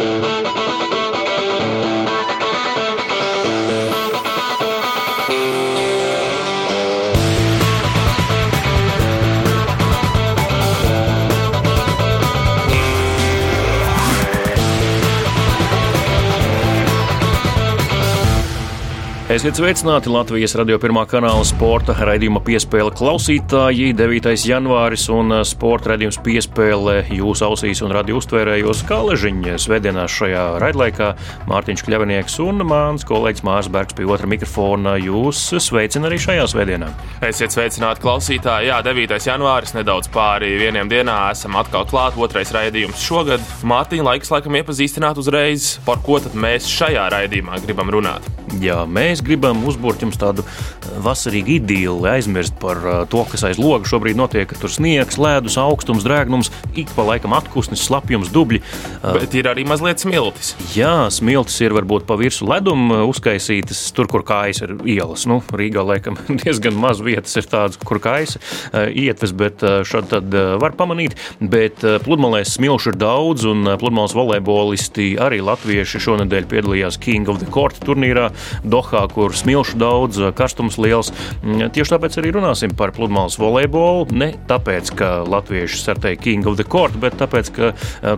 Thank you. Esiet sveicināti Latvijas radio pirmā kanāla sporta raidījuma piespēle klausītāji. 9. janvāris un uh, sporta raidījums piespēle jūsu ausīs un radio uztvērējos kā ležiņa svētdienās šajā raidlaikā. Mārtiņš Kļavinieks un mans kolēģis Mārs Bergs pie otra mikrofona jūs sveicina arī šajā svētdienā. Esiet sveicināti klausītāji. Jā, 9. janvāris nedaudz pāri vieniem dienā esam atkal klāt. Otrais raidījums šogad. Mārtiņa laiks laikam iepazīstināt uzreiz, par ko tad mēs šajā raidījumā gribam runāt. Jā, mēs gribam uzbūvēt jums tādu eh, vasarīgu idili, aizmirst par eh, to, kas aiz loga šobrīd notiek. Tur sniegs, ledus, augstums, drēgnums, ik pa laikam atpūsnis, slapjums, dubļi. Eh, Bet ir arī mazliet smiltis. Jā, smiltis ir varbūt pa virsmu ledum uzkaisītas, tur, kur kājas ir ielas. Nu, Rīgā laikam diezgan maz vietas ir tādas, kur kājas ietves, bet šādi tad var pamanīt. Bet pludmalēs smilšu ir daudz, un pludmales volejbolisti arī latvieši šonadēļ piedalījās King of the Court turnīrā. Dohā, kur smilšu daudz, karstums liels. Mm, tieši tāpēc arī runāsim par pludmales volejbolu. Ne tāpēc, ka latvieši startēja King of the Court, bet tāpēc, ka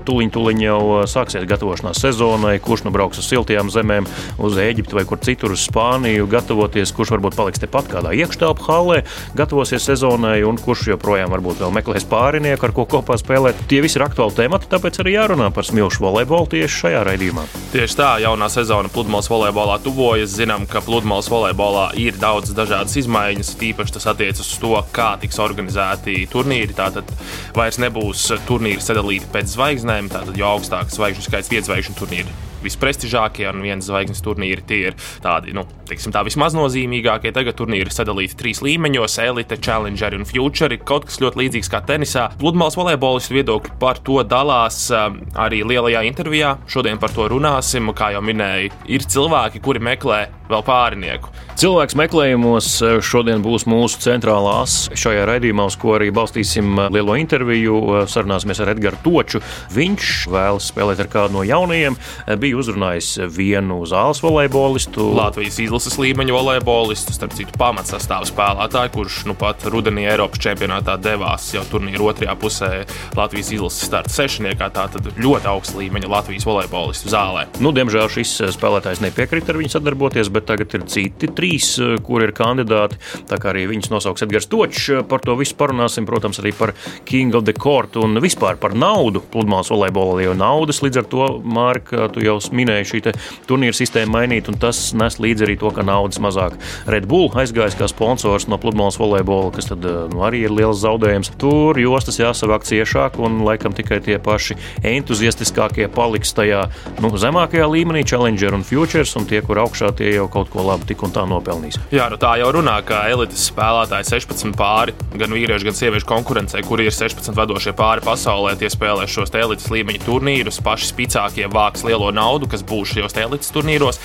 tuliņ, tuliņ jau sāksies gatavošanās sezonai, kurš nu brauks uz siltajām zemēm, uz Eģipti vai kur citur uz Spāniju, gatavoties, kurš varbūt paliks tepat kādā iekštelpu hallē, gatavosies sezonai, un kurš joprojām varbūt vēl meklēs pārinieku, ar ko kopā spēlēt. Tie visi ir aktuāli temati, tāpēc arī jārunā par smilšu volejbolu tieši šajā raidījumā. Tieši tā, jaunā sezona pludmales volejbolā tuvojas zinām, ka pludmales volejbolā ir daudz dažādas izmaiņas. Tīpaši tas attiecas uz to, kā tiks organizēti turnīri. Tātad vairs nebūs turnīri sadalīti pēc zvaigznēm, tātad jo augstāks zvaigžņu skaits, piedzvaigžņu turnīri visprestižākie un viens zvaigznes turnīri. Tie ir tādi, nu, teiksim, tā vismaz nozīmīgākie. Tagad turnīri ir sadalīti trīs līmeņos - elite, challenger un future. Kaut kas ļoti līdzīgs kā tenisā. Pludmales volejbolistu viedokļi par to dalās um, arī lielajā intervijā. Šodien par to runāsim. Kā jau minēju, ir cilvēki, kuri meklē vēl pārinieku. Cilvēks meklējumos uh, šodien būs mūsu centrālā asa šajā raidījumā, uz ko arī balstīsim uh, lielo interviju. Uh, sarunāsimies ar Edgars Toču. Viņš vēlas spēlēt ar kādu no jaunajiem. Bija bija uzrunājis vienu zāles volejbolistu. Latvijas izlases līmeņa volejbolistu, starp citu, pamatsastāvu spēlētāju, kurš nu pat rudenī Eiropas čempionātā devās jau turnīra otrajā pusē Latvijas izlases starta sešniekā. Tātad ļoti augsta līmeņa Latvijas volejbolistu zālē. Nu, diemžēl šis spēlētājs nepiekrita ar viņu sadarboties, bet tagad ir citi trīs, kuri ir kandidāti. Tā kā arī viņus nosauks Edgars Točs. Par to visu parunāsim, protams, arī par King of the Court un vispār par naudu pludmales volejbolā, jo naudas līdz ar to, Mārka, tu jau jau minēju, šī turnīra sistēma mainīt, un tas nes līdzi arī to, ka naudas mazāk. Red Bull aizgājis kā sponsors no pludmales volejbola, kas tad, eh, nu, arī ir liels zaudējums. Tur jostas jāsavāk ciešāk, un laikam tikai tie paši entuziastiskākie paliks tajā nu, zemākajā līmenī, Challenger un Futures, un tie, kur augšā tie jau kaut ko labu tik un tā nopelnīs. Jā, nu tā jau runā, ka elites spēlētāji 16 pāri, gan vīriešu, gan sieviešu konkurencē, kur ir 16 vadošie pāri pasaulē, tie spēlē šos elites līmeņa turnīrus, paši spēcīgākie vāks lielo naudu naudu, kas būs šajos elites turnīros.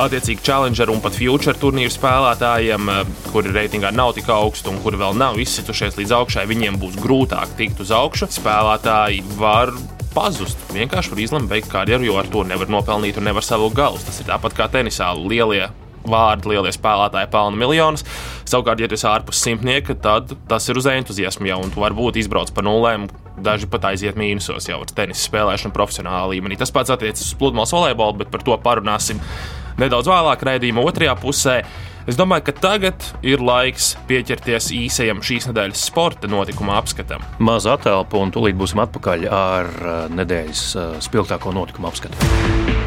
Attiecīgi, Challenger un pat Future turnīru spēlētājiem, eh, kuri reitingā nav tik augsti un kuri vēl nav izsitušies līdz augšai, viņiem būs grūtāk tikt uz augšu. Spēlētāji var pazust. Vienkārši var izlemt beigt karjeru, jo ar to nevar nopelnīt un nevar savu galus. Tas ir tāpat kā tenisā. Lielie vārdi, lielie spēlētāji pelna miljonus. Savukārt, ja tu esi ārpus simtnieka, tad tas ir uz entuziasmu jau, un tu varbūt izbrauc pa nulēm. Daži pat aiziet mīnusos jau ar tenisa spēlēšanu profesionālā līmenī. Tas pats attiecas uz pludmales volejbolu, bet par to parunāsim nedaudz vēlāk, raidījuma otrajā pusē. Es domāju, ka tagad ir laiks pieķerties īsajam šīs nedēļas sporta notikuma apskatam. Maza attēlpa, un tūlīt būsim atpakaļ ar uh, nedēļas uh, spilgtāko notikumu apskatu.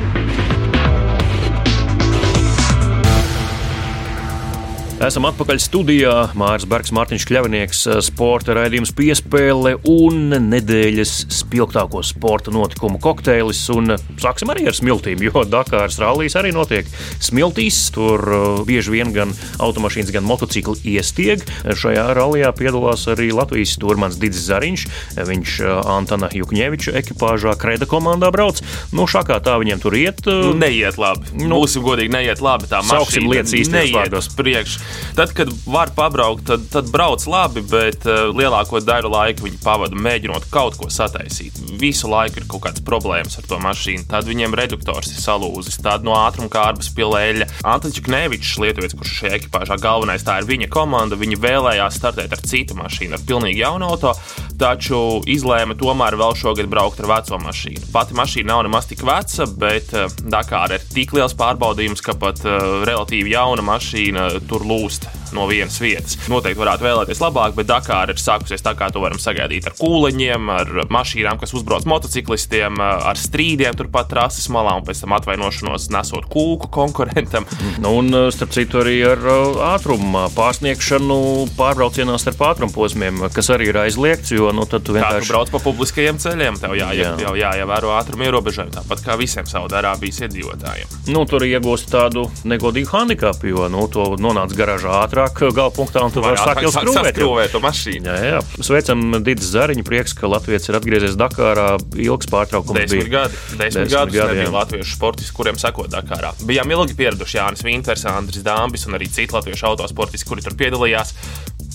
Esam atpakaļ studijā. Mārcis Bergs, Mārtiņš Kļavinieks, eh, sporta raidījums piespēle un nedēļas spilgtāko sporta notikumu kokteilis. Un eh, sāksim arī ar smiltīm, jo Dakāras rallijas arī notiek smiltīs. Tur eh, bieži vien gan automašīnas, gan motocikli iestieg. Šajā rallijā piedalās arī Latvijas turmans Digis Zariņš. Viņš Antona Jukņeviča ekipāžā Kreda komandā brauc. Nu, šākā tā viņiem tur iet. Neiet labi. Nu, Būsim godīgi, neiet labi. Tā mašīna lietas vārdos. Priekš Tad, kad var pabraukt, tad, tad brauc labi, bet uh, lielāko daļu laika viņi pavada mēģinot kaut ko sataisīt. Visu laiku ir kaut kādas problēmas ar to mašīnu. Tad viņiem reduktors ir salūzis, tad no ātruma kārbas pilēļa. Antonius Knevičs, Lietuvietis, kurš šajā ekipāžā galvenais, tā ir viņa komanda. Viņi vēlējās startēt ar citu mašīnu, ar pilnīgi jaunu auto, taču izlēma tomēr vēl šogad braukt ar veco mašīnu. Pati mašīna nav nemaz tik veca, bet uh, Dakāra ir tik liels pārbaudījums, ka pat uh, relatīvi jauna mašīna tur lūst no vienas vietas. Noteikti varētu vēlēties labāk, bet Dakāra ir sākusies tā, kā to varam sagaidīt ar kūleņiem, ar mašīnām, kas uzbrauc motociklistiem, ar strīdiem turpat trases malā un pēc tam atvainošanos nesot kūku konkurentam. Nu, un, starp citu, arī ar ātrumu pārsniegšanu pārbraucienā starp ātrumu posmiem, kas arī ir aizliegts, jo nu, tad tu vienkārši tu brauc pa publiskajiem ceļiem, tev jāie, jā. jāievēro ātruma ierobežojumi, tāpat kā visiem Saudārābijas iedzīvotājiem. Nu, tur iegūst tādu negodīgu handikapu, jo nu, to nonāca garāžā ātrāk, gala punktā, un tu vari sākt jau skrūvēt. skrūvēt to mašīnu. Jā, jā. Sveicam Dīdis Zariņu, prieks, ka Latvijas ir atgriezies Dakārā. Ilgs pārtraukums desmit bija. Gadi, desmit, desmit gadus gadi, nebija latviešu sportisti, kuriem seko Dakārā. Bijām ilgi pieraduši Jānis Vinters, Andris Dāmbis un arī citi latviešu autosportisti, kuri tur piedalījās.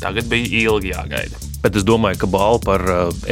Tagad bija ilgi jāgaida. Bet es domāju, ka balva par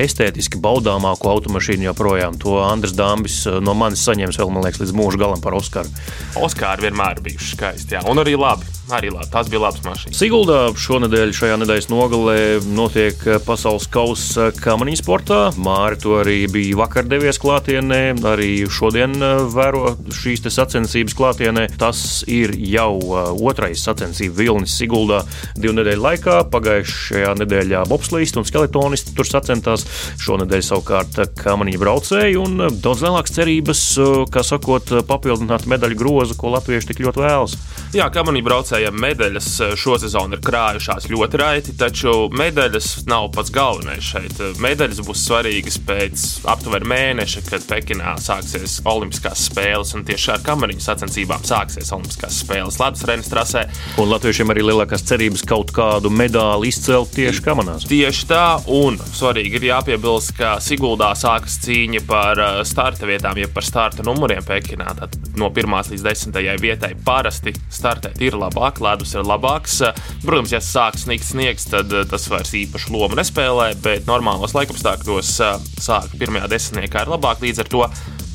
estētiski baudāmāko automašīnu joprojām to Andris Dāmbis no manis saņems vēl, man liekas, līdz mūža galam par Oskaru. Oskari vienmēr bijuši skaisti, jā, un arī labi arī labi. Tas bija labs mašīnas. Siguldā šonadēļ, šajā nedēļas nogalē, notiek pasaules kausa kamaniņu sportā. Māri to arī bija vakar devies klātienē, arī šodien vēro šīs sacensības klātienē. Tas ir jau otrais sacensību vilnis Siguldā divu nedēļu laikā. Pagājušajā nedēļā bobslīsti un skeletonisti tur sacentās. Šonadēļ savukārt kamaniņu braucēji un daudz lielākas cerības, kā sakot, papildināt medaļu grozu, ko latvieši tik ļoti vēlas. Jā, kamaniņu braucēji Latvijai medaļas šo sezonu ir krājušās ļoti raiti, taču medaļas nav pats galvenais šeit. Medaļas būs svarīgas pēc aptuveni mēneša, kad Pekinā sāksies Olimpiskās spēles, un tieši ar kamariņu sacensībām sāksies Olimpiskās spēles Latvijas Renes trasē. Un latviešiem arī lielākās cerības kaut kādu medāli izcelt tieši kamanās. Tieši tā, un svarīgi ir jāpiebilst, ka Siguldā sākas cīņa par eh, starta vietām, jeb par starta numuriem Pekinā. Tad no 1 līdz 10 vietai parasti startēt ir labāk labāk, ledus ir labāks. Protams, ja sāk sniegt sniegs, tad eh, tas vairs īpaši lomu nespēlē, bet normālos laikapstākļos eh, sāk pirmajā desmitniekā ir labāk. Līdz ar to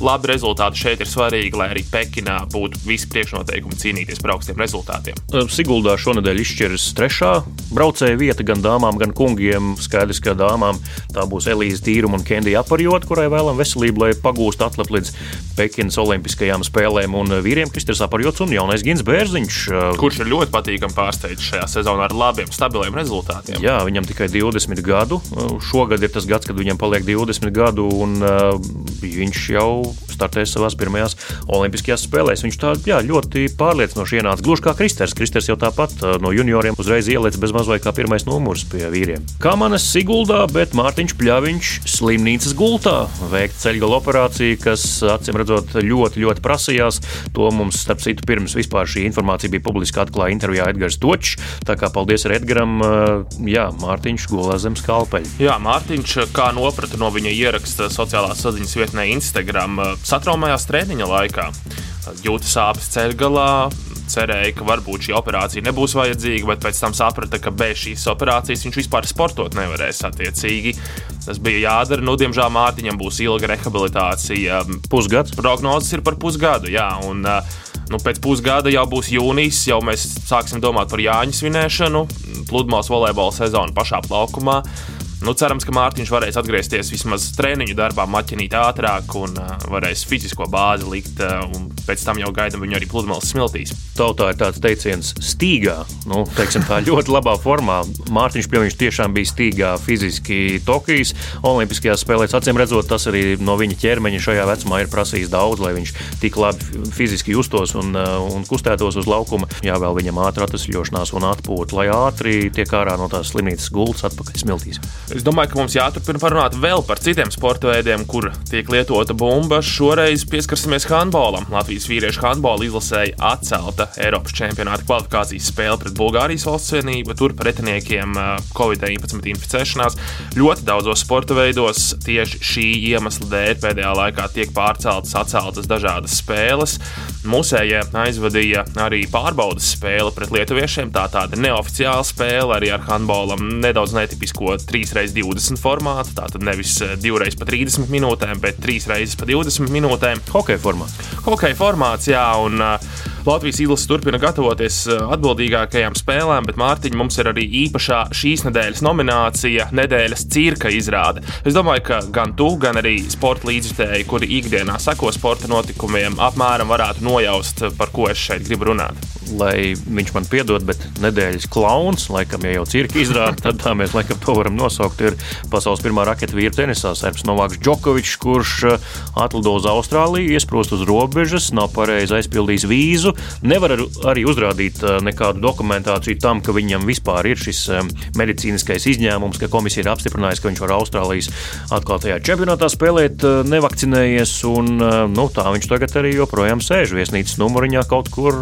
labi rezultāti šeit ir svarīgi, lai arī Pekinā būtu visi priekšnoteikumi cīnīties par augstiem rezultātiem. Siguldā šonadēļ izšķiras trešā braucēja vieta gan dāmām, gan kungiem. Skaidrs, ka dāmām tā būs Elīze Tīruma un Kendija Aparjota, kurai vēlam veselību, lai pagūst atlap līdz Pekinas Olimpiskajām spēlēm, un vīriem Kristers Aparjots un jaunais Gins Bērziņš. Kurš ir ļoti patīkami pārsteigts šajā sezonā ar labiem, stabiliem rezultātiem. Jā, viņam tikai 20 gadu. Šogad ir tas gads, kad viņam paliek 20 gadu, un viņš jau Bye. Startēs savās pirmajās Olimpiskajās spēlēs. Viņš tā jā, ļoti pārliecinoši ienāca. Gluži kā Kristers. Kristers jau tāpat no junioriem uzreiz ielicis bez mazliet kā pirmais numurs pie vīriem. Kā manas Siguldā, bet Mārtiņš Pļaviņš slimnīcas gultā veikt ceļgala operāciju, kas acīm redzot ļoti, ļoti prasījās. To mums, starp citu, pirms vispār šī informācija bija publiski atklāta intervijā Edgars Točs. Tā kā paldies Edgaram, jā, Mārtiņš gulā zem skalpeļa. Jā, Mārtiņš, kā noprata no viņa ieraksta sociālās saziņas vietnē Instagram, satraumējās treniņa laikā. Jūtas sāpes ceļgalā, cerēja, ka varbūt šī operācija nebūs vajadzīga, bet pēc tam saprata, ka bez šīs operācijas viņš vispār sportot nevarēs. Attiecīgi, tas bija jādara. Nu, diemžēl Mārtiņam būs ilga rehabilitācija. Pusgads. Prognozes ir par pusgadu, jā. Un, nu, pēc pusgada jau būs jūnijas, jau mēs sāksim domāt par Jāņu svinēšanu, pludmales volejbola sezonu pašā plaukumā. Nu, cerams, ka Mārtiņš varēs atgriezties vismaz treniņu darbā, maķinīt ātrāk un uh, varēs fizisko bāzi likt. Uh, pēc tam jau gaidām viņu arī pludmales smiltīs. Tautā ir tāds teiciens, stīgā. Nu, teiksim, tā ļoti labā formā. Mārtiņš pie viņš tiešām bija stīgā fiziski Tokijas Olimpiskajās spēlēs. Acīm redzot, tas arī no viņa ķermeņa šajā vecumā ir prasījis daudz, lai viņš tik labi fiziski justos un, uh, un kustētos uz laukuma. Jā, vēl viņam ātrā atvesļošanās un atpūta, lai ātri tiek ārā no tās slimnīcas gultas atpakaļ smiltīs. Es domāju, ka mums jāturpina parunāt vēl par citiem sporta veidiem, kur tiek lietota bumba. Šoreiz pieskarsimies handbolam. Latvijas vīriešu handbola izlasēja atcelta Eiropas čempionāta kvalifikācijas spēle pret Bulgārijas valsts vienību. Tur pretiniekiem Covid-19 inficēšanās ļoti daudzos sporta veidos tieši šī iemesla dēļ pēdējā laikā tiek pārceltas, atceltas dažādas spēles. Mūsējie aizvadīja arī pārbaudas spēli pret lietuviešiem. Tā tāda neoficiāla spēle arī ar handbolam nedaudz netipisko 3x20 formātu. Tātad nevis 2x pa 30 minūtēm, bet 3x pa 20 minūtēm. Hokeja formāts. Hokeja formāts, jā. Un, uh, Latvijas izlase turpina gatavoties atbildīgākajām spēlēm, bet Mārtiņa mums ir arī īpašā šīs nedēļas nominācija - nedēļas cirka izrāde. Es domāju, ka gan tu, gan arī sporta līdzjutēji, kuri ikdienā seko sporta notikumiem, apmēram varētu nojaust, par ko es šeit gribu runāt lai viņš man piedod, bet nedēļas klauns, laikam, ja jau cirka izrāda, tad tā mēs laikam to varam nosaukt. Ir pasaules pirmā raketa vīra tenisā, Serbs Novāks Džokovičs, kurš uh, atlido uz Austrāliju, iesprost uz robežas, nav pareizi aizpildījis vīzu, nevar arī uzrādīt uh, nekādu dokumentāciju tam, ka viņam vispār ir šis um, medicīniskais izņēmums, ka komisija ir apstiprinājusi, ka viņš var Austrālijas atklātajā čempionātā spēlēt, nevakcinējies, un nu, tā viņš tagad arī joprojām sēž viesnīcas numuriņā kaut kur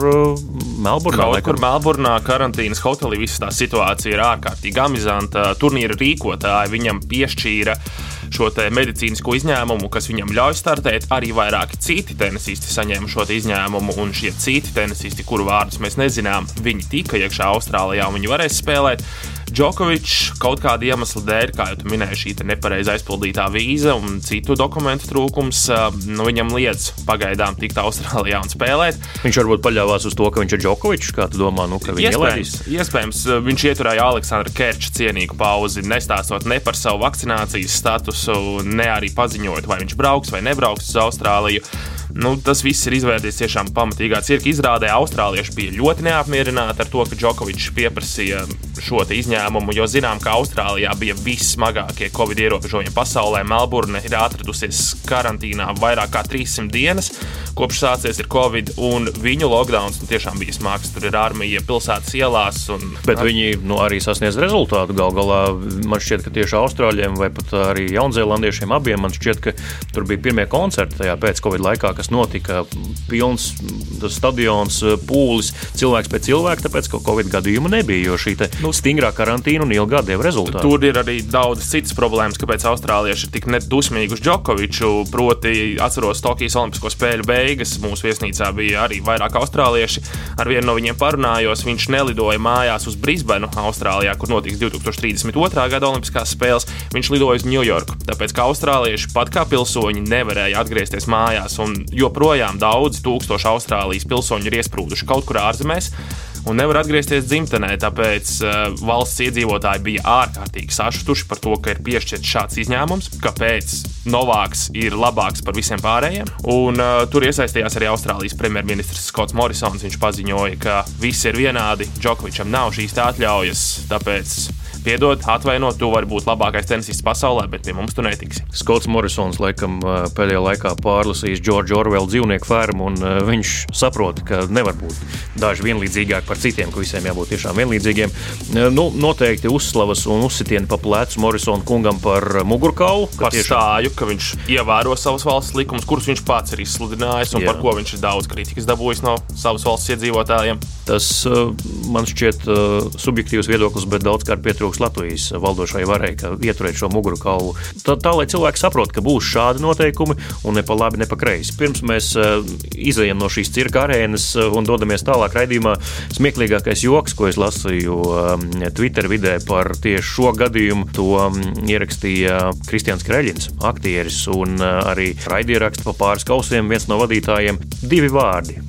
Melburnā. Kaut kur Melburnā karantīnas hotelī visa tā situācija ir ārkārtīgi amizanta. Turnīra rīkotāji viņam piešķīra šo medicīnisko izņēmumu, kas viņam ļauj startēt. Arī vairāki citi tenisisti saņēma šo izņēmumu, un šie citi tenisisti, kuru vārdus mēs nezinām, viņi tika iekšā Austrālijā un viņi varēs spēlēt. Džokovičs kaut kāda iemesla dēļ, kā jau minēju, šī nepareizi aizpildītā vīza un citu dokumentu trūkums, nu, viņam liedz pagaidām tikt Austrālijā un spēlēt. Viņš varbūt paļāvās uz to, ka viņš ir Džokovičs, kā tu domā, nu, ka viņš iespējams, iespējams, viņš ieturēja Aleksandra Kerča cienīgu pauzi, nestāstot ne par savu vakcinācijas statusu, ne arī paziņojot, vai viņš brauks vai nebrauks uz Austrāliju. Nu, tas viss ir izvērties tiešām pamatīgā cirka izrādē. Austrālieši bija ļoti neapmierināti ar to, ka Džokovičs pieprasīja šo izņēmumu, jo zinām, ka Austrālijā bija vissmagākie covid ierobežojumi pasaulē. Melburne ir atradusies karantīnā vairāk kā 300 dienas, kopš sācies ir covid, un viņu lockdowns nu, tiešām bija smags. Tur ir armija pilsētas ielās. Un, Bet viņi nu, arī sasniedz rezultātu. Gal galā man šķiet, ka tieši austrāļiem vai pat arī jaunzēlandiešiem abiem man šķiet, ka tur bija pirmie koncerti tajā pēc covid laikā kas notika. Pilns stadions, pūlis, cilvēks pēc cilvēka, tāpēc ka Covid gadījumu nebija. Jo šī nu, stingrā karantīna un ilgā deva rezultātu. Tur ir arī daudz citas problēmas, kāpēc austrālieši ir tik nedusmīgi uz Džokoviču. Proti, atceros Tokijas Olimpisko spēļu beigas. Mūsu viesnīcā bija arī vairāk austrālieši. Ar vienu no viņiem parunājos. Viņš nelidoja mājās uz Brisbanu, Austrālijā, kur notiks 2032. gada Olimpiskās spēles. Viņš lidoja uz Ņujorku. Tāpēc, ka austrālieši pat kā pilsoņi nevarēja atgriezties mājās. Un joprojām daudzi tūkstoši Austrālijas pilsoņi ir iesprūduši kaut kur ārzemēs un nevar atgriezties dzimtenē. Tāpēc uh, valsts iedzīvotāji bija ārkārtīgi sašutuši par to, ka ir piešķirts šāds izņēmums, kāpēc Novāks ir labāks par visiem pārējiem. Un, uh, tur iesaistījās arī Austrālijas premjerministrs Skots Morrisons. Viņš paziņoja, ka visi ir vienādi, Džokovičam nav šīs atļaujas, tāpēc piedod, atvainot, tu vari būt labākais tenisists pasaulē, bet pie mums tu netiksi. Skots Morrisons laikam pēdējā laikā pārlasījis Džordžu Orvelu dzīvnieku fermu, un viņš saprot, ka nevar būt daži vienlīdzīgāki par citiem, ka visiem jābūt tiešām vienlīdzīgiem. Nu, noteikti uzslavas un uzsitieni pa plecu Morrisona kungam par mugurkaulu. Par tiešām... stāju, ka viņš ievēro savas valsts likumus, kurus viņš pats ir izsludinājis un Jā. par ko viņš ir daudz kritikas dabūjis no savas valsts iedzīvotājiem. Tas man šķiet subjektīvs viedoklis, bet daudzkārt pietrūkst trūks Latvijas valdošai varai, ka ieturēt šo muguru kaulu. Tā, tā lai cilvēki saprot, ka būs šādi noteikumi un ne pa labi, ne pa kreisi. Pirms mēs uh, izējām no šīs cirka arēnas uh, un dodamies tālāk raidījumā, smieklīgākais joks, ko es lasīju um, Twitter vidē par tieši šo gadījumu, to um, ierakstīja Kristians Kreļins, aktieris un arī raidieraksts pa pāris kausiem, viens no vadītājiem. Divi vārdi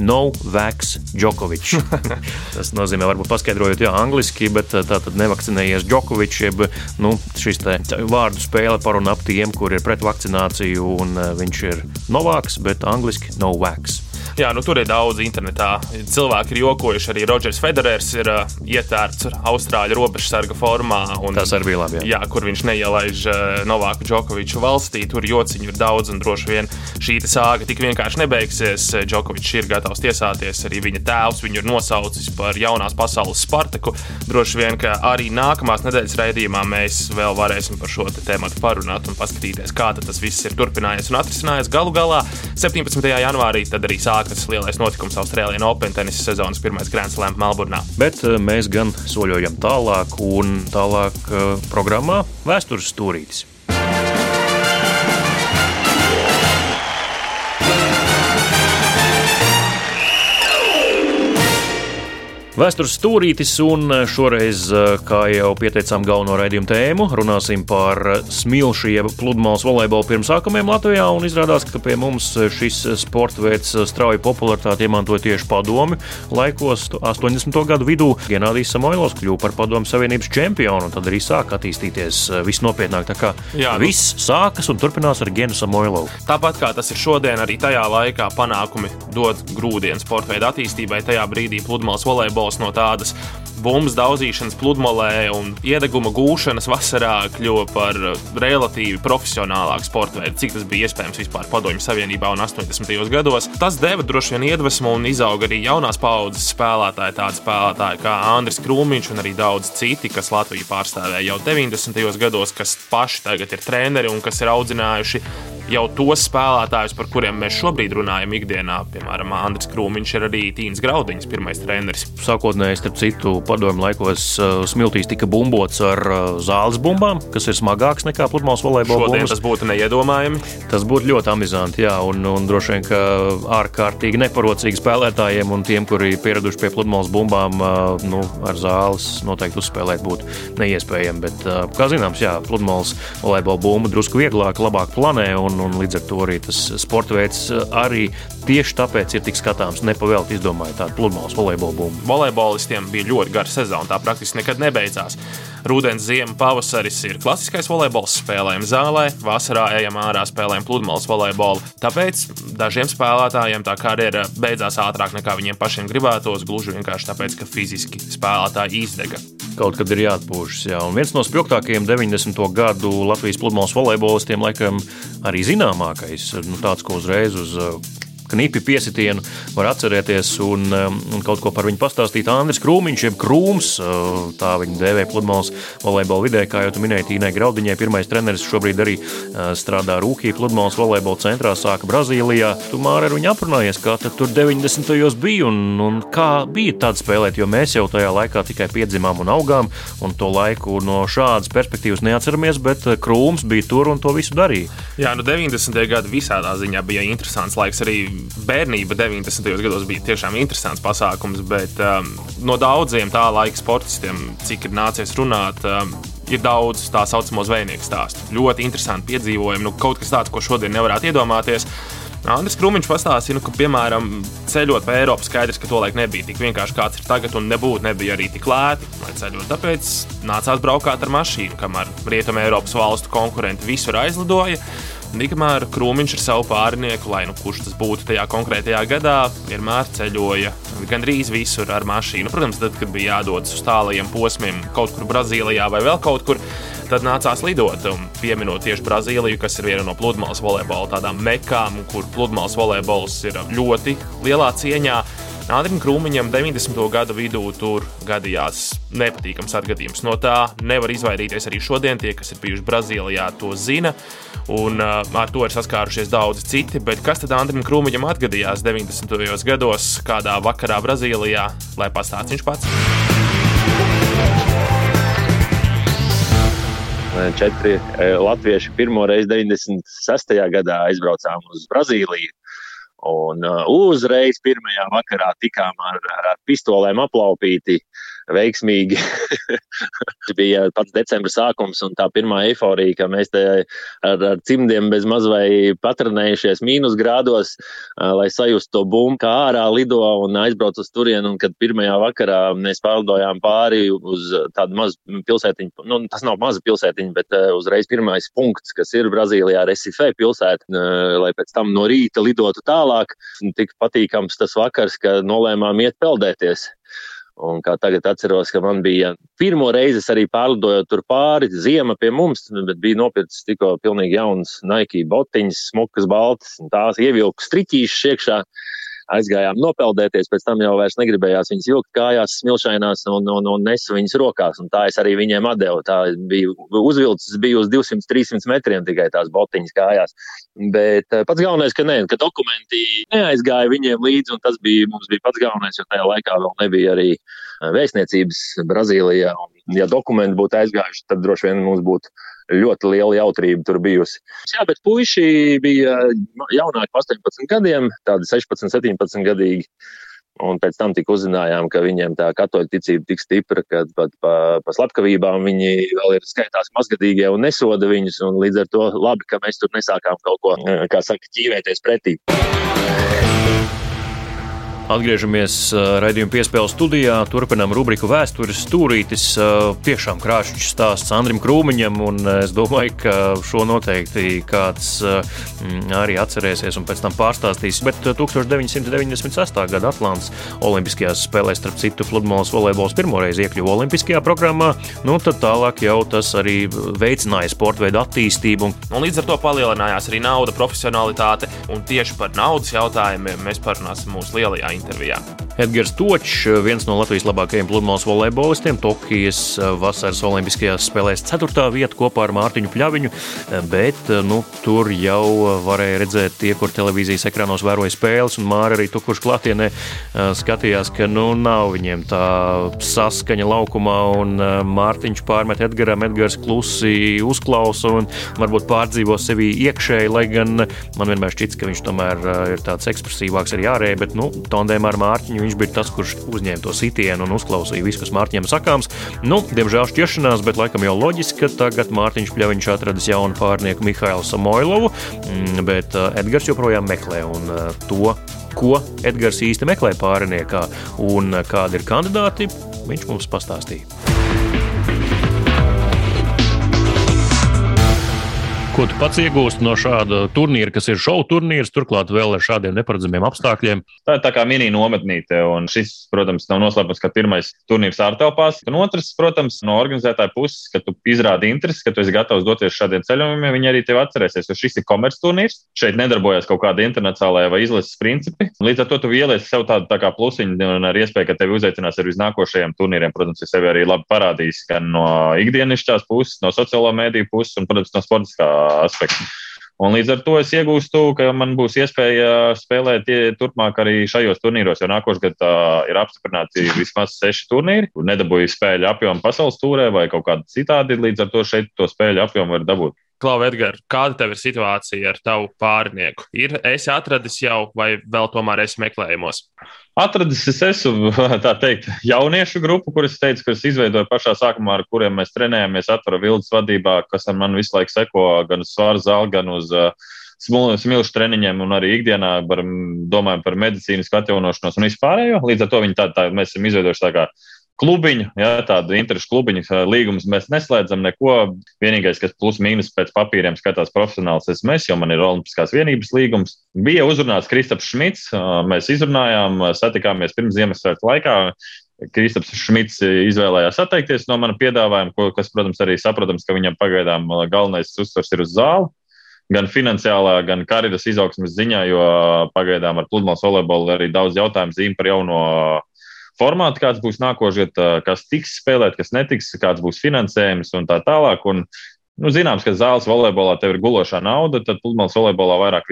no vax Džokovičs. Tas nozīmē, varbūt paskaidrojot, jā, angliski, bet tā tad nevakcinējies Džokovičs, jeb nu, šis vārdu spēle par un ap tiem, kur ir pret vakcināciju, un viņš ir novāks, bet angliski no vax. Jā, nu, tur ir daudz internetā. Cilvēki ir jokojuši, arī Rodžers Federers ir uh, ietērts Austrāļu robežsarga formā. Un, Tas arī bija labi. Jā. jā, kur viņš neielaiž uh, Novāku Džokoviču valstī. Tur jociņu ir daudz, un droši vien šī sāga tik vienkārši nebeigsies. Džokovičs ir gatavs tiesāties. Arī viņa tēvs viņu ir nosaucis par jaunās pasaules Spartaku. Droši vien, ka arī nākamās nedēļas raidījumā mēs vēl varēsim par šo tēmu parunāt un paskatīties, kā tas viss ir turpinājies un atrisinājies. Galu galā 17. janvārī tad arī sākas lielais notikums Austrālijā Open tenisa sezonas pirmais Grand Slam Melburnā. Bet eh, mēs gan soļojam tālāk un tālāk uh, programmā Vēstures stūrītis. Vēstures stūrītis, un šoreiz, kā jau pieteicām galveno raidījumu tēmu, runāsim par smilšu jeb pludmales volejbolu pirmsākumiem Latvijā. Izrādās, ka pie mums šis sporta veids strauji popularitāti iemantoja tieši padomi laikos, 80. gadu vidū. Genādijs Samoilovs kļuva par padomu savienības čempionu, un tad arī sāk attīstīties viss nopietnāk. Tā kā Jā, nu. viss sākas un turpinās ar Genu Samoilovu. Tāpat kā tas ir šodien, arī tajā laikā panākumi dod grūdienu sporta veidu attīstībai. Tajā brīdī pludmales volejbols futbols no tādas bumbas daudzīšanas pludmalē un iedeguma gūšanas vasarā kļuva par relatīvi profesionālāku sporta veidu, cik tas bija iespējams vispār Padomju Savienībā un 80. gados. Tas deva droši vien iedvesmu un izauga arī jaunās paudzes spēlētāji, tādi spēlētāji kā Andris Krūmiņš un arī daudz citi, kas Latviju pārstāvēja jau 90. gados, kas paši tagad ir treneri un kas ir audzinājuši jau tos spēlētājus, par kuriem mēs šobrīd runājam ikdienā. Piemēram, Andris Krūmiņš ir arī Tīns Graudiņš, pirmais treneris. Sākotnēji, starp citu, padomju laikos uh, smiltīs tika bumbots ar uh, zāles bumbām, kas ir smagāks nekā pludmales volejbola bumbas. Tas būtu neiedomājami. Tas būtu ļoti amizanti, jā, un, un droši vien, ka ārkārtīgi neparocīgi spēlētājiem un tiem, kuri pieraduši pie pludmales bumbām, uh, nu, ar zāles noteikti uzspēlēt būtu neiespējami. Bet, kā zināms, jā, pludmales volejbola bumba drusku vieglāk, labāk planē. Un, un, un līdz ar to arī tas sporta veids arī tieši tāpēc ir tik skatāms. Nepavēlti izdomāja tādu pludmales volejbola bumbu. Volejbolistiem bija ļoti gara sezona, tā praktiski nekad nebeidzās. Rudens, ziema, pavasaris ir klasiskais volejbols, spēlējam zālē, vasarā ejam ārā, spēlējam pludmales volejbolu. Tāpēc dažiem spēlētājiem tā karjera beidzās ātrāk nekā viņiem pašiem gribētos, gluži vienkārši tāpēc, ka fiziski spēlētāji izdega kaut kad ir jāatpūšas. Jā. Un viens no spilgtākajiem 90. gadu Latvijas pludmales volejbolistiem, laikam, arī zināmākais, nu, tāds, ko uzreiz uz knipi piesitienu var atcerēties un, um, un kaut ko par viņu pastāstīt. Andris Krūmiņš, jeb Krūms, uh, tā viņa dēvē pludmales volejbola vidē, kā jau tu minēji, Tīnai Graudiņai, pirmais treneris šobrīd arī uh, strādā Rūkī pludmales volejbola centrā, sāka Brazīlijā. Tu māri ar viņu aprunājies, kā tur 90. bija un, un kā bija tāda spēlēt, jo mēs jau tajā laikā tikai piedzimām un augām, un to laiku no šādas perspektīvas neatceramies, bet uh, Krūms bija tur un to visu darīja. Jā, nu 90. gadi visādā ziņā bija interesants laiks arī bērnība 90. gados bija tiešām interesants pasākums, bet um, no daudziem tā laika sportistiem, cik ir nācies runāt, um, ir daudz tā saucamo zvejnieku stāstu. Ļoti interesanti piedzīvojumi, nu, kaut kas tāds, ko šodien nevarētu iedomāties. Andris Krūmiņš pastāstīja, nu, ka, piemēram, ceļot pa Eiropu, skaidrs, ka tolaik nebija tik vienkārši kāds ir tagad, un nebūtu nebija arī tik lēti, lai ceļot. Tāpēc nācās braukāt ar mašīnu, kamēr Rietumē Eiropas valstu konkurenti visur aizlidoja. Tikmēr Krūmiņš ar savu pārnieku, lai nu kurš tas būtu tajā konkrētajā gadā, vienmēr ceļoja gandrīz visur ar mašīnu. Protams, tad, kad bija jādodas uz tālajiem posmiem, kaut kur Brazīlijā vai vēl kaut kur, tad nācās lidot. Un pieminot tieši Brazīliju, kas ir viena no pludmales volejbola tādām mekām, kur pludmales volejbols ir ļoti lielā cieņā. Andrim Krūmiņam 90. gada vidū tur gadījās nepatīkams atgadījums. No tā nevar izvairīties arī šodien. Tie, kas ir bijuši Brazīlijā, to zina. Un ar to ir saskārušies daudzi citi. Bet kas tad Andrim Krūmiņam atgadījās 90. gados, kādā vakarā Brazīlijā, lai pastāstītu viņš pats? Četri latvieši pirmo reizi 96. gadā aizbraucām uz Brazīliju Un uh, uzreiz pirmajā vakarā tikām ar, ar pistolēm aplaupīti. Veiksmīgi. bija pats decembra sākums un tā pirmā eiforija, ka mēs te ar, ar cimdiem bez maz vai patronējušies mīnus grādos, lai sajustu to bumbu, kā ārā lido un aizbrauc uz turienu. Un kad pirmajā vakarā mēs pārlidojām pāri uz tādu mazu pilsētiņu, nu, tas nav maza pilsētiņa, bet uzreiz pirmais punkts, kas ir Brazīlijā, Recife pilsēta, lai pēc tam no rīta lidotu tālāk. Tik patīkams tas vakars, ka nolēmām iet peldēties. Un kā tagad atceros, ka man bija pirmo reizi arī pārlidojot tur pāri, ziema pie mums, bet bija nopircis tikko pilnīgi jauns Nike botiņas, smukas, baltas, un tās ievilku striķīšas iekšā aizgājām nopeldēties, pēc tam jau vairs negribējās viņas vilkt kājās, smilšainās un, un, un nesu viņas rokās. Un tā es arī viņiem atdevu. Tā bija uzvilcis, bija uz 200-300 metriem tikai tās botiņas kājās. Bet eh, pats galvenais, ka, ne, ka dokumenti neaizgāja viņiem līdzi, un tas bija mums bija pats galvenais, jo tajā laikā vēl nebija arī eh, vēstniecības Brazīlijā. Un, ja dokumenti būtu aizgājuši, tad droši vien mums būtu ļoti liela jautrība tur bijusi. Jā, bet puiši bija jaunāki par 18 gadiem, tādi 16, 17 gadīgi. Un pēc tam tika uzzinājām, ka viņiem tā katoļu ticība tik stipra, ka pat pa, pa slepkavībām viņi vēl ir skaitās mazgadīgie un nesoda viņus. Un līdz ar to labi, ka mēs tur nesākām kaut ko, kā saka, ķīvēties pretī. Atgriežamies raidījuma piespēles studijā, turpinām rubriku Vēstures stūrītis. Tiešām krāšņs stāsts Andrim Krūmiņam, un es domāju, ka šo noteikti kāds arī atcerēsies un pēc tam pārstāstīs. Bet 1998. gada Atlantijas Olimpiskajās spēlēs, starp citu, Fludmālas volejbols pirmoreiz iekļuva Olimpiskajā programmā, nu tad tālāk jau tas arī veicināja sporta veidu attīstību. Un līdz ar to palielinājās arī nauda, profesionalitāte, un tieši par naudas jautājumiem mēs parunāsim mūsu lielajā intervijā. Edgars Točs, viens no Latvijas labākajiem pludmales volejbolistiem, Tokijas eh, vasaras Olimpiskajās spēlēs 4. vietā kopā ar Mārtiņu Pļaviņu, eh, bet eh, nu, tur jau varēja redzēt tie, kur televīzijas ekrānos vēroja spēles, un Māra arī tur, kurš klātienē skatījās, ka nu, nav viņiem tā saskaņa laukumā, un Mārtiņš pārmet Edgaram, Edgars klusi uzklausa un varbūt pārdzīvo sevi iekšēji, lai gan man vienmēr šķits, ka viņš tomēr ir tāds ekspresīvāks arī ārēji, bet nu, tandēmā ar Mārtiņu viņš bija tas, kurš uzņēma to sitienu un uzklausīja visu, kas Mārtiņam sakāms. Nu, diemžēl šķiršanās, bet laikam jau loģiski, ka tagad Mārtiņš Pļaviņš atradis jaunu pārnieku Mihailu Samoilovu, mm, bet uh, Edgars joprojām meklē un uh, to, ko Edgars īsti meklē pārniekā un uh, kādi ir kandidāti, viņš mums pastāstīja. Ko tu pats iegūsti no šāda turnīra, kas ir šovu turnīrs, turklāt vēl ar šādiem neparedzamiem apstākļiem? Tā ir tā kā mini nometnīte, un šis, protams, nav noslēpums, ka pirmais turnīrs ārtelpās. Un otrs, protams, no organizētāja puses, ka tu izrādi interesi, ka tu esi gatavs doties šādiem ceļojumiem, viņi arī tevi atcerēsies, jo šis ir komerc turnīrs. Šeit nedarbojas kaut kāda internacionālā vai izlases principi. Līdz ar to tu ieliec sev tādu tā kā plusiņu un ar iespēju, ka tevi uzaicinās arī uz nākošajiem turnīriem. Protams, es sevi arī labi parādījis gan no ikdienišķās puses, no sociālo mēdīju puses un, protams, no sportiskā aspektu. Un līdz ar to es iegūstu, ka man būs iespēja spēlēt turpmāk arī šajos turnīros, jo nākošais gads ir apstiprināti vismaz seši turnīri. Nedabūju spēļu apjomu pasaules tūrē vai kaut kādā citādi, līdz ar to šeit to spēļu apjomu var dabūt. Klau, Edgars, kāda tev ir situācija ar tavu pārnieku? Ir esi atradis jau, vai vēl tomēr esi meklējumos? Atradis es esmu, tā teikt, jauniešu grupu, kuras teicu, kas izveidoja pašā sākumā, ar kuriem mēs trenējamies atvara vilnas vadībā, kas ar mani visu laiku seko gan uz svāru zāli, gan uz uh, smilšu treniņiem, un arī ikdienā par, domājam par medicīnisku atjaunošanos un vispārējo. Līdz ar to viņi tā, tā, mēs esam izveidojuši tā kā klubiņu, ja, tādu interešu klubiņu. Līgumus mēs neslēdzam neko. Vienīgais, kas plus mīnus pēc papīriem skatās profesionāls, esmu es, jo man ir Olimpiskās vienības līgums. Bija uzrunāts Kristaps Šmits. Mēs izrunājām, satikāmies pirms Ziemassvētku laikā. Kristaps Šmits izvēlējās atteikties no mana piedāvājuma, kas, protams, arī saprotams, ka viņam pagaidām galvenais uzsvars ir uz zāli gan finansiālā, gan karjeras izaugsmes ziņā, jo pagaidām ar pludmales volejbolu arī daudz jautājumu zīmē par jauno formātu, kāds būs nākošais, kas tiks spēlēt, kas netiks, kāds būs finansējums un tā tālāk. Un, Nu, zināms, ka zāles volejbolā tev ir gulošā nauda, tad pludmales volejbolā vairāk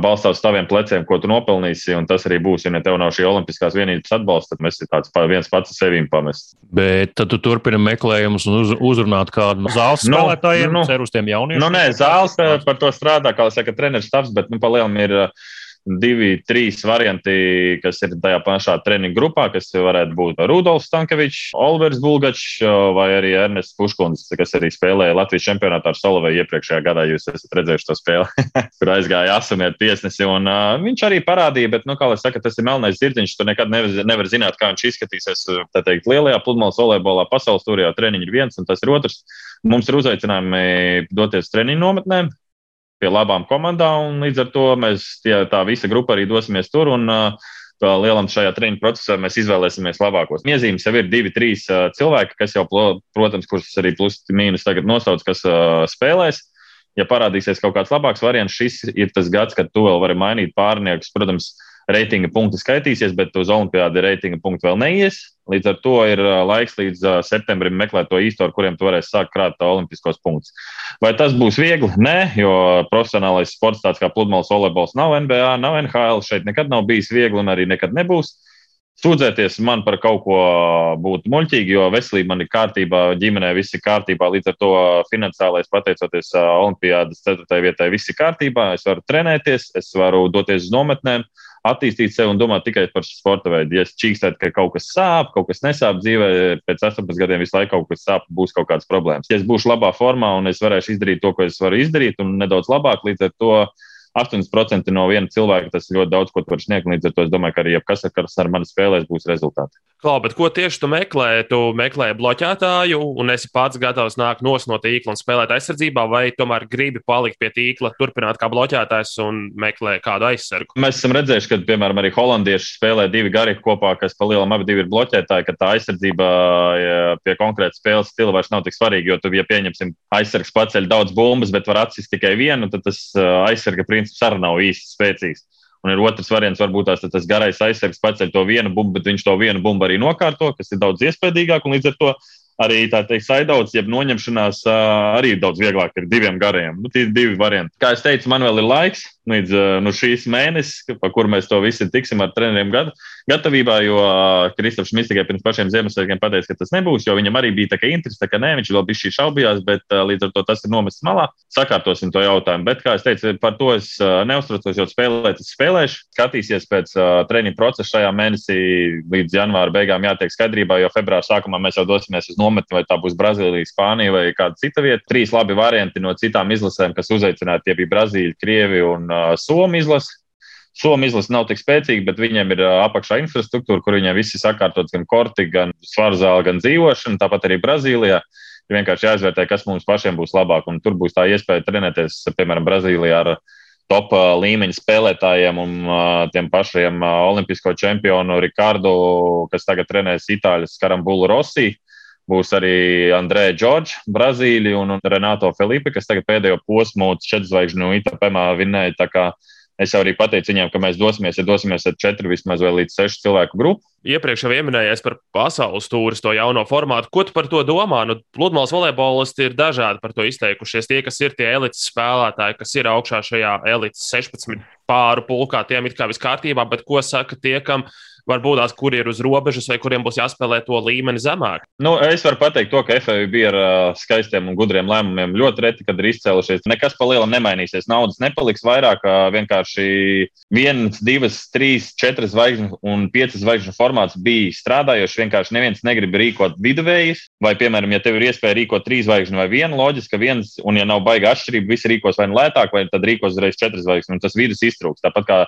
balstās uz taviem pleciem, ko tu nopelnīsi. Un tas arī būs, ja ne tev nav šī olimpiskās vienības atbalsta, tad mēs esam tāds viens pats sevīm pamests. Bet tad tu turpini meklējumus un uz, uzrunāt kādu no zāles nu, spēlētājiem, nu, ceru uz tiem jauniešiem. Nu, nē, zāles par to strādā, kā saka, treneris stāvs, bet nu, palielam ir. Uh, divi, trīs varianti, kas ir tajā pašā treniņa grupā, kas varētu būt Rudolfs Stankevičs, Olivers Bulgačs vai arī Ernests Puškuns, kas arī spēlēja Latvijas čempionātā ar Solovēju iepriekšējā gadā. Jūs esat redzējuši to spēli, kur aizgāja asumiet tiesnesi. Un, uh, viņš arī parādīja, bet, nu, kā lai saka, tas ir melnais zirdziņš. Tu nekad nevar, nevar zināt, kā viņš izskatīsies. Tā teikt, lielajā pludmales volejbolā pasaules turā treniņš ir viens un tas ir otrs. Mums ir uzaicinājumi doties treniņu nometnēm pie labām komandām, un līdz ar to mēs tie, tā visa grupa arī dosimies tur. Un, uh, Lielam šajā treniņu procesā mēs izvēlēsimies labākos. Iezīmes jau ir divi, trīs uh, cilvēki, kas jau, protams, kurus arī plus mīnus tagad nosauc, kas uh, spēlēs. Ja parādīsies kaut kāds labāks variants, šis ir tas gads, kad tu vēl vari mainīt pārniekus. Protams, uh, reitinga punkti skaitīsies, bet uz olimpiādi reitinga punkti vēl neies. Līdz ar to ir laiks līdz septembrim meklēt to īsto, ar kuriem tu varēsi sākt krāt olimpiskos punktus. Vai tas būs viegli? Nē, jo profesionālais sports, tāds kā pludmales volejbols, nav NBA, nav NHL. Šeit nekad nav bijis viegli un arī nekad nebūs. Sūdzēties man par kaut ko būtu muļķīgi, jo veselība man ir kārtībā, ģimenē viss ir kārtībā. Līdz ar to finansiālais, pateicoties Olimpijas 4. vietai, viss ir kārtībā. Es varu trenēties, es varu doties uz nometnēm, attīstīt sevi un domāt tikai par sporta veidu. Ja es čīkstētu, ka kaut kas sāp, kaut kas nesāp dzīvē, pēc 18 gadiem visu laiku kaut kas sāp, būs kaut kādas problēmas. Ja es būšu labā formā un es varēšu izdarīt to, ko es varu izdarīt, un nedaudz labāk, līdz ar to 8% no viena cilvēka tas ļoti daudz ko var sniegt. Līdz ar to es domāju, ka arī kas ar mani spēlēs, būs rezultāti. Klau, bet ko tieši tu meklē? Tu meklē bloķētāju, un esi pats gatavs nākt no tīkla un spēlēt aizsardzībā, vai tomēr gribi palikt pie tīkla, turpināt kā bloķētājs un meklē kādu aizsargu? Mēs esam redzējuši, ka, piemēram, arī holandieši spēlē divi gari kopā, kas pa lielam abi ir bloķētāji, ka tā aizsardzība pie konkrēta spēles stila vairs nav tik svarīga, jo tu, ja pieņemsim, aizsargs paceļ daudz bumbas, bet var atsist tikai vienu, tad tas aizsarga princips princips arī nav īsti spēcīgs. Un ir otrs variants, varbūt tās, tas garais aizsargs paceļ to vienu bumbu, bet viņš to vienu bumbu arī nokārto, kas ir daudz iespaidīgāk. Līdz ar to arī tā teikt, saidauts, jeb noņemšanās arī daudz vieglāk ir diviem gariem. Nu, tie ir divi varianti. Kā es teicu, man vēl ir laiks līdz nu, šīs mēnesis, pa kur mēs to visi tiksim ar treneriem gadu, gatavībā, jo Kristofs Šmits tikai pirms pašiem Ziemassvētkiem pateica, ka tas nebūs, jo viņam arī bija tā kā interesi, tā kā nē, viņš vēl bija šī šaubījās, bet līdz ar to tas ir nomests malā. Sakārtosim to jautājumu. Bet, kā es teicu, par to es neuztraucos, jo spēlēt, es spēlēšu. Skatīsies pēc treniņa procesa šajā mēnesī līdz janvāra beigām jātiek skaidrībā, jo februāra sākumā mēs jau dosimies uz nometni, vai tā būs Brazīlija, Spānija vai kāda cita vieta. Trīs labi varianti no citām izlasēm, kas uzaicināti, tie bija Brazīlija, Krievija un uh, Somija izlase. Somija izlase nav tik spēcīga, bet viņiem ir apakšā infrastruktūra, kur viņiem viss ir sakārtots gan korti, gan svaru zāle, gan dzīvošana. Tāpat arī Brazīlijā ir vienkārši jāizvērtē, kas mums pašiem būs labāk. Un tur būs tā iespēja trenēties, piemēram, Brazīlijā ar top līmeņa spēlētājiem un tiem pašiem olimpisko čempionu Rikārdu, kas tagad trenēs Itāļas Karambulu Rosiju. Būs arī Andrēja Džordža, Brazīlija un Renato Felipe, kas tagad pēdējo posmu četru zvaigžņu no Itapemā kā es jau arī pateicu viņiem, ka mēs dosimies, ja dosimies ar četru vismaz vai līdz sešu cilvēku grupu. Iepriekš jau minējāt par pasaules tūris, to jauno formātu. Ko tu par to domā? Nu, pludmales volejbolisti ir dažādi par to izteikušies. Tie, kas ir tie elites spēlētāji, kas ir augšā šajā elites 16 pāru pulkā, tiem ir kā viss kārtībā, bet ko saka tie, kam ir? Varbūt tās, kur ir uz robežas vai kuriem būs jāspēlē to līmeni zemāk? Nu, es varu pateikt to, ka FFB bija ar uh, skaistiem un gudriem lēmumiem ļoti reti, kad ir izcēlušies. Nekas pa lielam nemainīsies. Naudas nepaliks vairāk, uh, vienkārši viens, divas, trīs, četras zvaigžņu un piecas zvaigžņu formāts bija strādājošs. Vienkārši neviens negrib rīkot viduvējus, vai, piemēram, ja tev ir iespēja rīkot trīs zvaigžņu vai vienu, loģiski, ka viens, un ja nav baigta atšķirība, visi rīkos vai nu lētāk, vai tad rīkos uzreiz četras zvaigžņu, un tas vidus iztrūks. Tāpat kā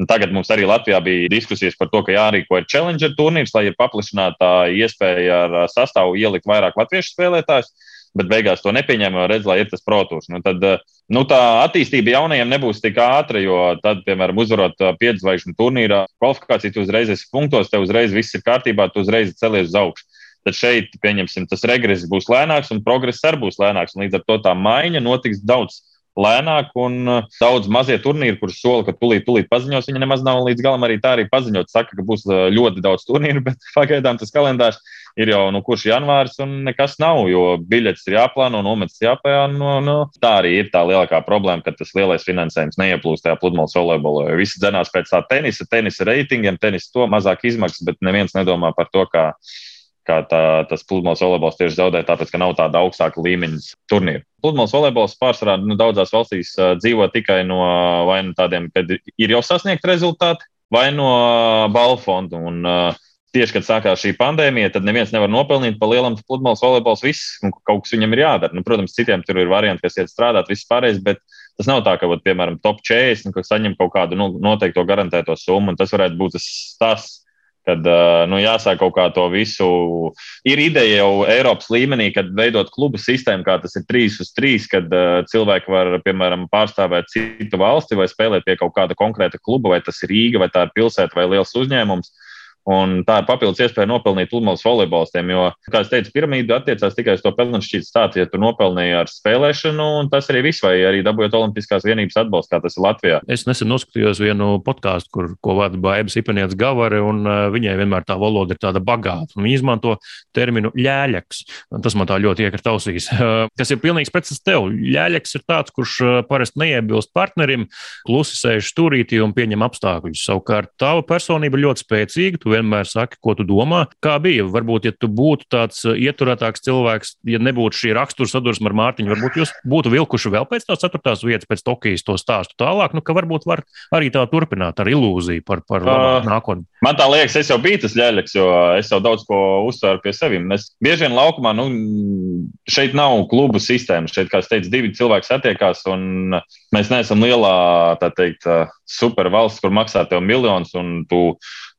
Un tagad mums arī Latvijā bija diskusijas par to, ka jārīko ir Challenger turnīrs, lai ir paplašināta iespēja ar sastāvu ielikt vairāk latviešu spēlētājus. Bet beigās to nepieņēma, jo redz, lai ir tas protūrs. Nu, tad nu, tā attīstība jaunajiem nebūs tik ātra, jo tad, piemēram, uzvarot piedzvaigžņu turnīrā, kvalifikācija tu uzreiz esi punktos, tev uzreiz viss ir kārtībā, tu uzreiz celies uz augšu. Tad šeit, pieņemsim, tas regress būs lēnāks un progress arī būs lēnāks. Līdz ar to tā maiņa notiks daudz lēnāk, un uh, daudz mazie turnīri, kurus sola, ka tūlīt, tūlīt paziņos, viņi nemaz nav līdz galam arī tā arī paziņot. Saka, ka būs uh, ļoti daudz turnīru, bet pagaidām tas kalendārs ir jau nu, kurš janvārs, un nekas nav, jo biļetes ir jāplāno, nometas jāpēno. Nu, tā arī ir tā lielākā problēma, ka tas lielais finansējums neieplūst tajā pludmales volejbolā. Visi dzenās pēc tā tenisa, tenisa reitingiem, tenisa to mazāk izmaksas, bet neviens nedomā par to, kā kā tā, tas pludmales volejbols tieši zaudē, tāpēc, ka nav tāda augstāka līmeņa turnīra. Pludmales volejbols pārsvarā nu, daudzās valstīs dzīvo tikai no vai no tādiem, kad ir jau sasniegti rezultāti, vai no balvu fonda. Un, uh, tieši, kad sākās šī pandēmija, tad neviens nevar nopelnīt pa lielam pludmales volejbols. Viss, kaut kas viņam ir jādara. Nu, protams, citiem tur ir varianti, kas iet strādāt, viss pārējais, bet tas nav tā, ka, vat, piemēram, top 40 nu, saņem kaut kādu nu, noteikto garantēto summu, un tas varētu būt tas. tas kad nu, jāsāk kaut kā to visu. Ir ideja jau Eiropas līmenī, kad veidot klubu sistēmu, kā tas ir 3 uz 3, kad cilvēki var, piemēram, pārstāvēt citu valsti vai spēlēt pie kaut kāda konkrēta kluba, vai tas ir Rīga, vai tā ir pilsēta vai liels uzņēmums. Un tā ir papildus iespēja nopelnīt pludmales volejbolistiem. Jo, kā jau teicu, piramīda attiecās tikai uz to pelnšķītu stāstu, ja tu nopelnīji ar spēlēšanu, un tas arī viss, vai arī dabūjot Olimpiskās vienības atbalstu, kā tas ir Latvijā. Es nesen noskatījos vienu podkāstu, kur ko vada Baiba Ipanietis Gavare, un uh, viņai vienmēr tā valoda ir tāda bagāta. Viņa izmanto terminu ļēļaks. Tas man tā ļoti iekrita ausīs. Uh, kas ir pilnīgs precedents tev. Ļēļaks ir tāds, kurš uh, parasti neiebilst partnerim, klusi sēž stūrītī un pieņem apstākļus. Savukārt tava personība ļoti spēcīga. Vienmēr saki, ko tu domā. Kā bija? Varbūt, ja tu būtu tāds uh, ieturētāks cilvēks, ja nebūtu šī rakstura sadursme ar Mārtiņu, varbūt jūs būtu vilkuši vēl pēc tās ceturtās vietas, pēc Tokijas to stāstu tālāk. Nu, ka varbūt var arī tā turpināt ar ilūziju par, par uh, nākotni. Man tā liekas, es jau biju tas ļaļaks, jo es jau daudz ko uzsveru pie sevis. Mēs bieži vien laukumā, nu, šeit nav klubu sistēmas. Šeit, kā es teicu, divi cilvēki satiekās, un mēs neesam lielā, tā teikt, supervalsts, kur maksā tev miljonus, un tu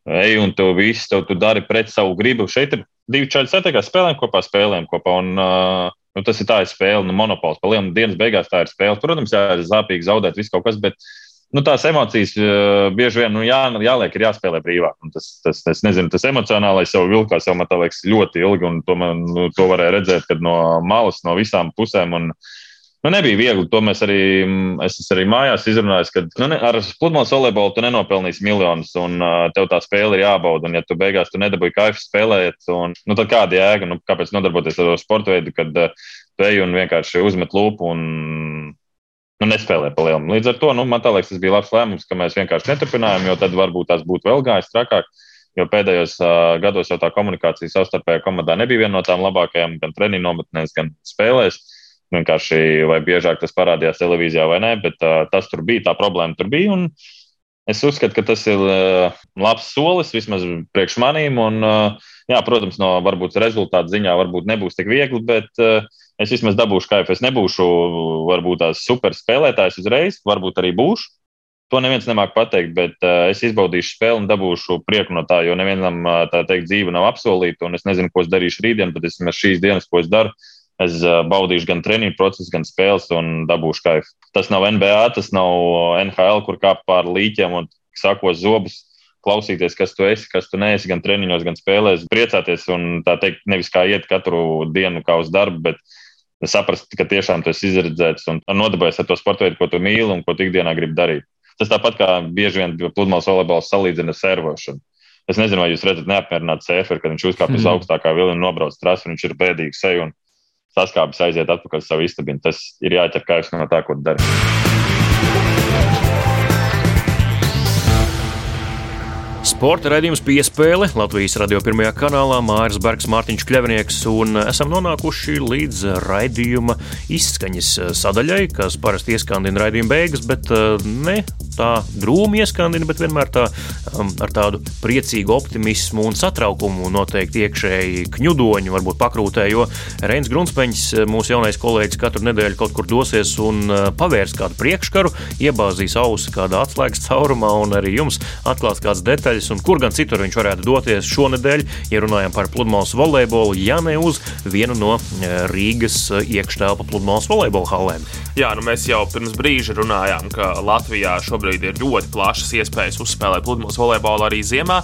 ej un tu visu tev, tu dari pret savu gribu. Šeit ir divi čaļi satiekās, spēlēm kopā, spēlēm kopā. Un, uh, Nu, tas ir tā ir spēle, nu, monopols. Pa lielu dienas beigās tā ir spēle. Protams, jā, ir sāpīgi zaudēt visu kaut kas, bet nu, tās emocijas uh, bieži vien nu, jā, jāliek, ir jāspēlē brīvāk. Un tas, tas, tas, nezinu, tas emocionālais jau vilkās, jau man tā liekas ļoti ilgi, to, man, nu, to varēja redzēt no malas, no visām pusēm. Un, Nu, nebija viegli. To mēs arī, es arī mājās izrunāju, ka nu, ne, ar pludmales volejbolu tu nenopelnīsi miljonus, un uh, tev tā spēle ir jābauda. Un, ja tu beigās tu nedabūji kaifu spēlēt, un, nu, tad kāda jēga, nu, kāpēc nodarboties ar sporta veidu, kad uh, tu ej un vienkārši uzmet lupu un nu, nespēlē pa lielam. Līdz ar to nu, man liekas, tas bija labs lēmums, ka mēs vienkārši neturpinājām, jo tad varbūt tās būtu vēl gājis trakāk. Jo pēdējos uh, gados jau tā komunikācija savstarpējā komandā nebija viena no tām labākajām, gan treniņu nometnēs, gan spēlēs. Uh, vienkārši vai biežāk tas parādījās televīzijā vai nē, bet uh, tas tur bija, tā problēma tur bija. Es uzskatu, ka tas ir uh, labs solis vismaz priekš manīm. Un, uh, jā, protams, no varbūt rezultātu ziņā varbūt nebūs tik viegli, bet uh, es vismaz dabūšu kaifu. Es nebūšu varbūt tās super spēlētājs uzreiz, varbūt arī būšu. To neviens nemāk pateikt, bet uh, es izbaudīšu spēli un dabūšu prieku no tā, jo nevienam uh, tā teikt dzīve nav apsolīta. Es nezinu, ko es darīšu rītdien, bet es šīs dienas, ko es daru, uh, Es baudīšu gan treniņu procesu, gan spēles un dabūšu kaifu. Tas nav NBA, tas nav NHL, kur kāp pār līķiem un sakos zobus. Klausīties, kas tu esi, kas tu neesi, gan treniņos, gan spēlēs, priecāties un tā teikt, nevis kā iet katru dienu kā uz darbu, bet saprast, ka tiešām tu esi izredzēts un nodarbojies ar to sporta veidu, ko tu mīli un ko tu ikdienā gribi darīt. Tas tāpat kā bieži vien pludmales volejbols salīdzina ar servošanu. Es nezinu, vai jūs redzat neapmierinātu ceferu, kad viņš uzkāpj uz augstākā vilna un nobrauc trasi, un viņš ir bēdīgs seju. Un saskāpjas aiziet atpakaļ uz savu istabiņu. Tas ir jāķer kājas no tā, ko dara. Sporta raidījums piespēle Latvijas radio pirmajā kanālā. Mārcis Bergs, Mārtiņš Kļavnieks, un esam nonākuši līdz raidījuma izskaņas sadaļai, kas parasti ieskandina raidījuma beigas, bet eh, ne tā drūmi ieskandina, bet vienmēr tā, um, ar tādu priecīgu optimismu un satraukumu noteikti iekšēji kņudoņu, varbūt pakrūtē, jo Reins Grunspeņš, mūsu jaunais kolēģis, katru nedēļu kaut kur dosies un uh, pavērs kādu priekškaru, iebāzīs ausi kādā atslēgas caurumā un arī jums atklās kādas detaļas, un kur gan citur viņš varētu doties šonadēļ, ja runājam par pludmales volejbolu, ja ne uz vienu no uh, Rīgas uh, iekštelpa pludmales volejbola halēm. Jā, nu mēs jau pirms brīža runājām, ka Latvijā šobrīd ir ļoti plašas iespējas uzspēlēt pludmales volejbolu arī ziemā.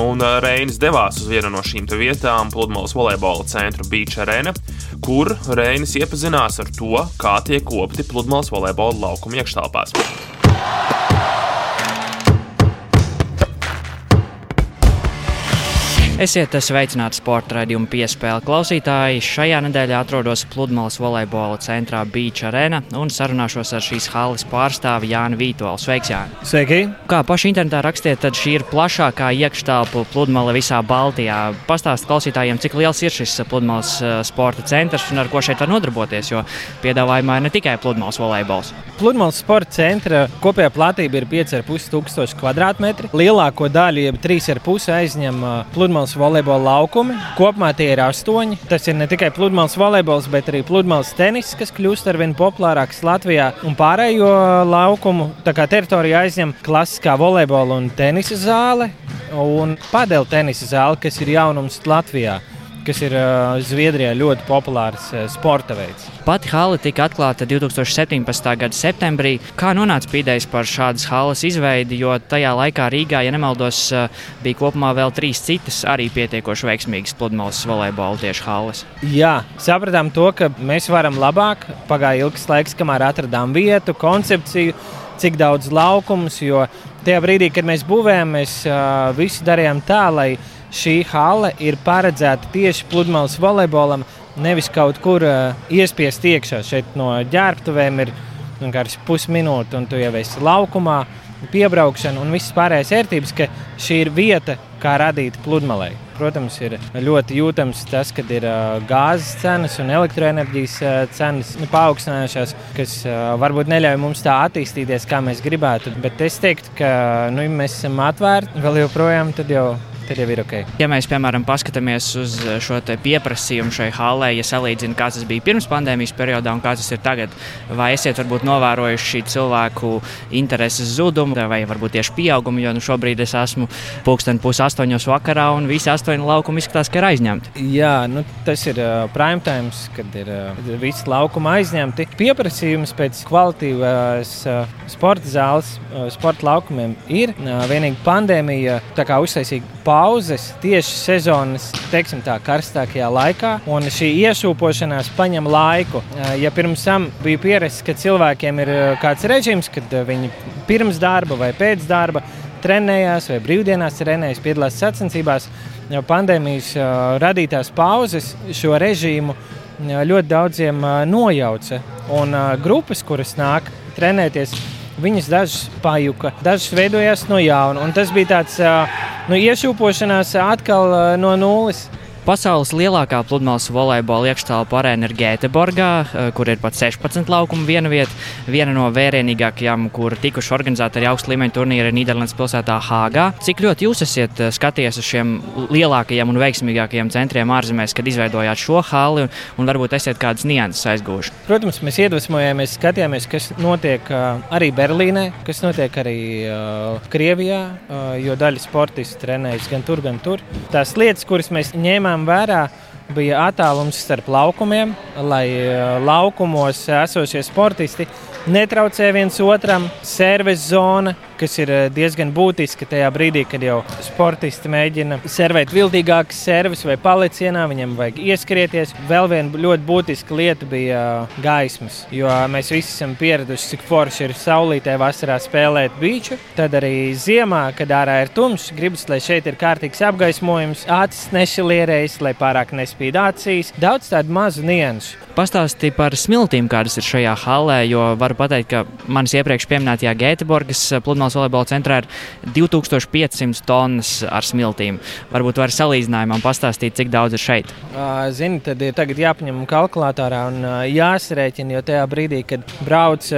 Un uh, Reinis devās uz vienu no šīm vietām, pludmales volejbola centru Beach Arena, kur Reinis iepazinās ar to, kā tiek kopti pludmales volejbola laukuma iekštelpās. Esiet sveicināti sporta raidījuma piespēle klausītāji. Šajā nedēļā atrodos Pludmales volejbola centrā Beach Arena un sarunāšos ar šīs halas pārstāvi Jānu Vītolu. Sveiks, Jāni! Sveiki! Kā paši internetā rakstiet, tad šī ir plašākā iekštelpa Pludmale visā Baltijā. Pastāstiet klausītājiem, cik liels ir šis Pludmales eh, sporta centrs un ar ko šeit var nodarboties, jo piedāvājumā ir ne tikai Pludmales volejbols. Pludmales sporta centra kopējā platība ir 5,5 tūkstoši kvadrātmetri. Lielāko daļu, jeb 3,5 aizņem eh, Pludmales pludmales volejbola laukumi. Kopumā tie ir astoņi. Tas ir ne tikai pludmales volejbols, bet arī pludmales tenis, kas kļūst ar vien populārāks Latvijā. Un pārējo laukumu teritoriju aizņem klasiskā volejbola un tenisa zāle un padel tenisa zāle, kas ir jaunums Latvijā kas ir uh, Zviedrijā ļoti populārs uh, sporta veids. Pati hala tika atklāta 2017. gada septembrī. Kā nonāca pīdējs par šādas halas izveidi, jo tajā laikā Rīgā, ja nemaldos, uh, bija kopumā vēl trīs citas arī pietiekoši veiksmīgas pludmales volejbola tieši halas. Jā, sapratām to, ka mēs varam labāk. Pagāja ilgs laiks, kamēr atradām vietu, koncepciju, cik daudz laukumus, jo tajā brīdī, kad mēs būvējām, mēs uh, visu darījām tā, lai šī hale ir paredzēta tieši pludmales volejbolam, nevis kaut kur uh, iespiest iekšā. Šeit no ģērbtuvēm ir vienkārši pusminūte, un tu jau esi laukumā, piebraukšana un visas pārējās ērtības, ka šī ir vieta, kā radīt pludmalei. Protams, ir ļoti jūtams tas, ka ir uh, gāzes cenas un elektroenerģijas uh, cenas nu, paaugstinājušās, kas varbūt neļauj mums tā attīstīties, kā mēs gribētu. Bet es teiktu, ka nu, mēs esam atvērti vēl joprojām, tad jau tad jau ir ok. Ja mēs, piemēram, paskatāmies uz šo pieprasījumu šai halē, ja salīdzinām, kāds tas bija pirms pandēmijas periodā un kāds tas ir tagad, vai esat varbūt novērojuši cilvēku intereses zudumu, vai varbūt tieši pieaugumu, jo nu, šobrīd es esmu pulksten pus astoņos vakarā un visi astoņi laukumi izskatās, ka ir aizņemti. Jā, nu, tas ir uh, prime time, kad ir uh, visi laukumi aizņemti. Pieprasījums pēc kvalitīvas uh, sporta zāles, uh, sporta laukumiem ir. Uh, vienīgi pandēmija uztaisīja pauzes tieši sezonas teiksim, tā, karstākajā laikā, un šī iesūpošanās prasa laiku. Ja pirms tam bija pierasts, ka cilvēkiem ir kāds režīms, kad viņi pirms darba vai pēc darba trenējās vai brīvdienās trenējās, piedalās sacensībās, pandēmijas radītās pauzes šo režīmu ļoti daudziem nojauca. Un grupas, kuras nāk trenēties, Viņas dažas pajuka, dažas veidojās no jauna. Tas bija tāds nu, iešūpošanās atkal no nulles. Pasaules lielākā pludmales volejbola iekštelpa arēna ir Gēteborgā, eh, kur ir pat 16 laukumu viena vieta. Viena no vērienīgākajām, kur tikuši organizēta arī augsta līmeņa turnīri Nīderlandes pilsētā Hāgā. Cik ļoti jūs esat eh, skatījies uz šiem lielākajiem un veiksmīgākajiem centriem ārzemēs, kad izveidojāt šo hali, un, un varbūt esat kādas nianses aizgūši? Protams, mēs iedvesmojāmies, skatījāmies, kas notiek uh, arī Berlīnē, kas notiek arī Krievijā, jo daļa sportistu trenējas gan tur, gan tur. Tās lietas, kuras mēs ņēmām, ņēmām vērā, bija attālums starp laukumiem, lai eh, laukumos esošie sportisti netraucē viens otram, servis zona, kas ir eh, diezgan būtiska tajā brīdī, kad jau sportisti mēģina servēt viltīgākas servis vai palicienā, viņam vajag ieskrieties. Vēl viena ļoti būtiska lieta bija eh, gaismas, jo mēs visi esam pieraduši, cik forši ir saulītē vasarā spēlēt beigšu. Tad arī ziemā, kad ārā ir tumšs, gribas, lai šeit ir kārtīgs apgaismojums, acis nešilierējas, lai pārāk nespīd acīs. Daudz tādu mazu niansu. Pastāstīja par smiltīm, kādas ir šajā halē, jo varu pateikt, ka manis iepriekš minētajā Gēteborgas eh, pludmales volejbola centrā ir 2500 tonnas ar smiltīm. Varbūt var salīdzinājumam pastāstīt, cik daudz ir šeit. Zini, tad ir tagad jāpaņem kalkulatorā un jāsarēķina, jo tajā brīdī, kad brauc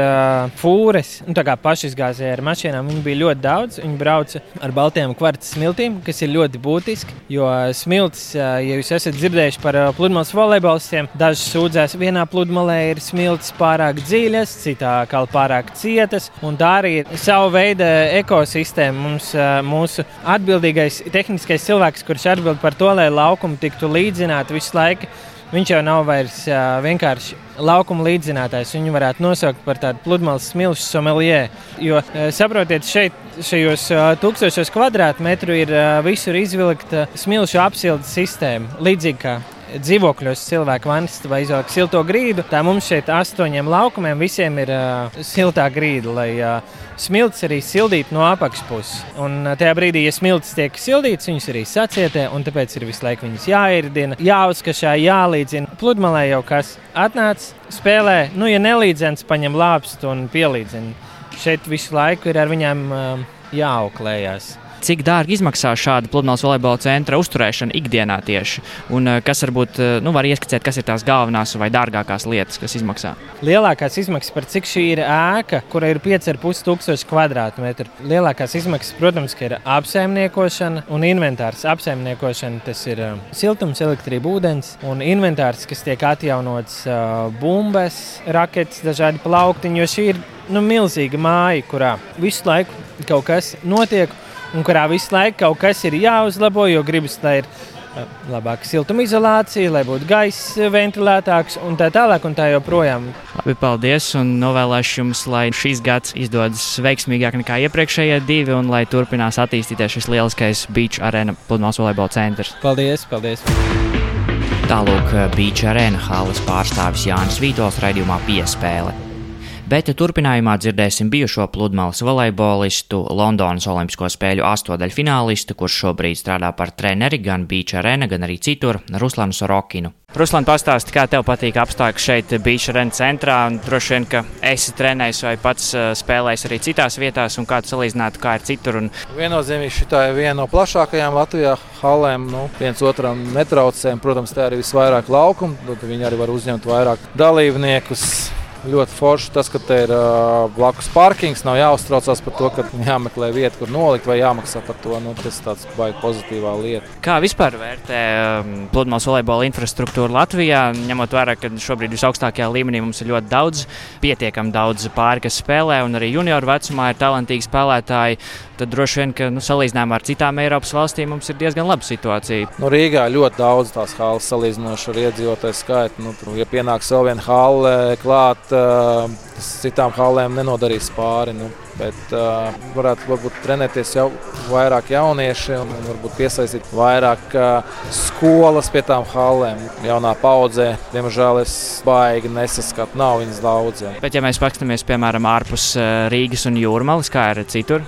fūres, nu, tā kā pašizgāzēji ar mašīnām, viņi bija ļoti daudz. Viņi brauca ar baltajām kvartas smiltīm, kas ir ļoti būtiski, jo smilts, ja jūs esat dzirdējuši par pludmales volejbolistiem, daži sūdzēs vienā pludmalē ir smilts pārāk dziļas, citā kā pārāk cietas. Tā arī ir sava veida ekosistēma. Mums, mūsu atbildīgais tehniskais cilvēks, kurš atbild par to, lai laukumi tiktu līdzināti visu laiku, viņš jau nav vairs vienkārši laukuma līdzinātājs. Viņu varētu nosaukt par tādu pludmales smilšu sommelier. Jo, saprotiet, šeit, šajos tūkstošos kvadrātmetru ir visur izvilkta smilšu apsildes sistēma. Līdzīgi kā dzīvokļos cilvēki vannas vai izvelk silto grīdu. Tā mums šeit astoņiem laukumiem visiem ir uh, siltā grīda, lai uh, smilts arī sildītu no apakšpuses. Un uh, tajā brīdī, ja smilts tiek sildīts, viņas arī sacietē, un tāpēc ir visu laiku viņas jāirdina, jāuzkašā, jālīdzina. Pludmalē jau kas atnāca, spēlē, nu, ja nelīdzens, paņem lāpstu un pielīdzina. Šeit visu laiku ir ar viņiem uh, jāauklējās cik dārgi izmaksā šāda pludmales volejbola centra uzturēšana ikdienā tieši? Un eh, kas varbūt eh, nu, var ieskicēt, kas ir tās galvenās vai dārgākās lietas, kas izmaksā? Lielākās izmaksas par cik šī ir ēka, kura ir 5,5 tūkstoši kvadrātmetru. Lielākās izmaksas, protams, ir apsaimniekošana un inventārs. Apsaimniekošana tas ir eh, siltums, elektrība, ūdens un inventārs, kas tiek atjaunots bumbas, raketes, dažādi plauktiņi, jo šī ir nu, milzīga māja, kurā visu laiku kaut kas notiek un kurā visu laiku kaut kas ir jāuzlabo, jo gribas, lai ir eh, labāka siltumizolācija, lai būtu gaiss ventilētāks un tā tālāk. Un tā joprojām. Labi, paldies un novēlēšu jums, lai šīs gads izdodas veiksmīgāk nekā iepriekšējie divi un lai turpinās attīstīties šis lieliskais beach arena pludmales volejbola centrs. Paldies! paldies. Tālāk Beach Arena halas pārstāvis Jānis Vītols raidījumā piespēle bet turpinājumā dzirdēsim bijušo pludmales volejbolistu, Londonas Olimpisko spēļu astotdaļfinālistu, kurš šobrīd strādā par treneri gan Beach Arena, gan arī citur - Ruslanu Sorokinu. Ruslan, pastāsti, kā tev patīk apstākļi šeit, Beach Arena centrā. Droši vien, ka esi trenējis vai pats spēlējis arī citās vietās, un kā tu salīdzinātu, kā ir citur. Un... Viennozīmīgi šī ir viena no plašākajām Latvijā halēm. Nu, viens otram netraucējam, protams, tā arī visvairāk laukumu. Viņi arī var uzņemt vairāk dalībniekus ļoti forši tas, ka te ir uh, blakus parkings. Nav jāuztraucās par to, ka jāmeklē vieta, kur nolikt vai jāmaksā par to. Nu, tas ir tāds baigi pozitīvā lieta. Kā vispār vērtē um, pludmales volejbola infrastruktūru Latvijā, ņemot vērā, ka šobrīd visaugstākajā līmenī mums ir ļoti daudz, pietiekami daudz pāri, kas spēlē, un arī junioru vecumā ir talantīgi spēlētāji. Tad droši vien, ka nu, salīdzinājumā ar citām Eiropas valstīm mums ir diezgan laba situācija. Nu, Rīgā ļoti daudz tās halas salīdzinoši ar iedzīvotāju skaitu. Nu, ja pienāks vēl viena hale klāt, tas citām halēm nenodarīs pāri. Nu, bet uh, varētu varbūt trenēties jau vairāk jaunieši un, varbūt piesaistīt vairāk uh, skolas pie tām halēm. Jaunā paudzē, diemžēl, es baigi nesaskatu, nav viņas daudz. Bet, ja mēs paskatāmies piemēram ārpus Rīgas un Jūrmālas, kā ir citur?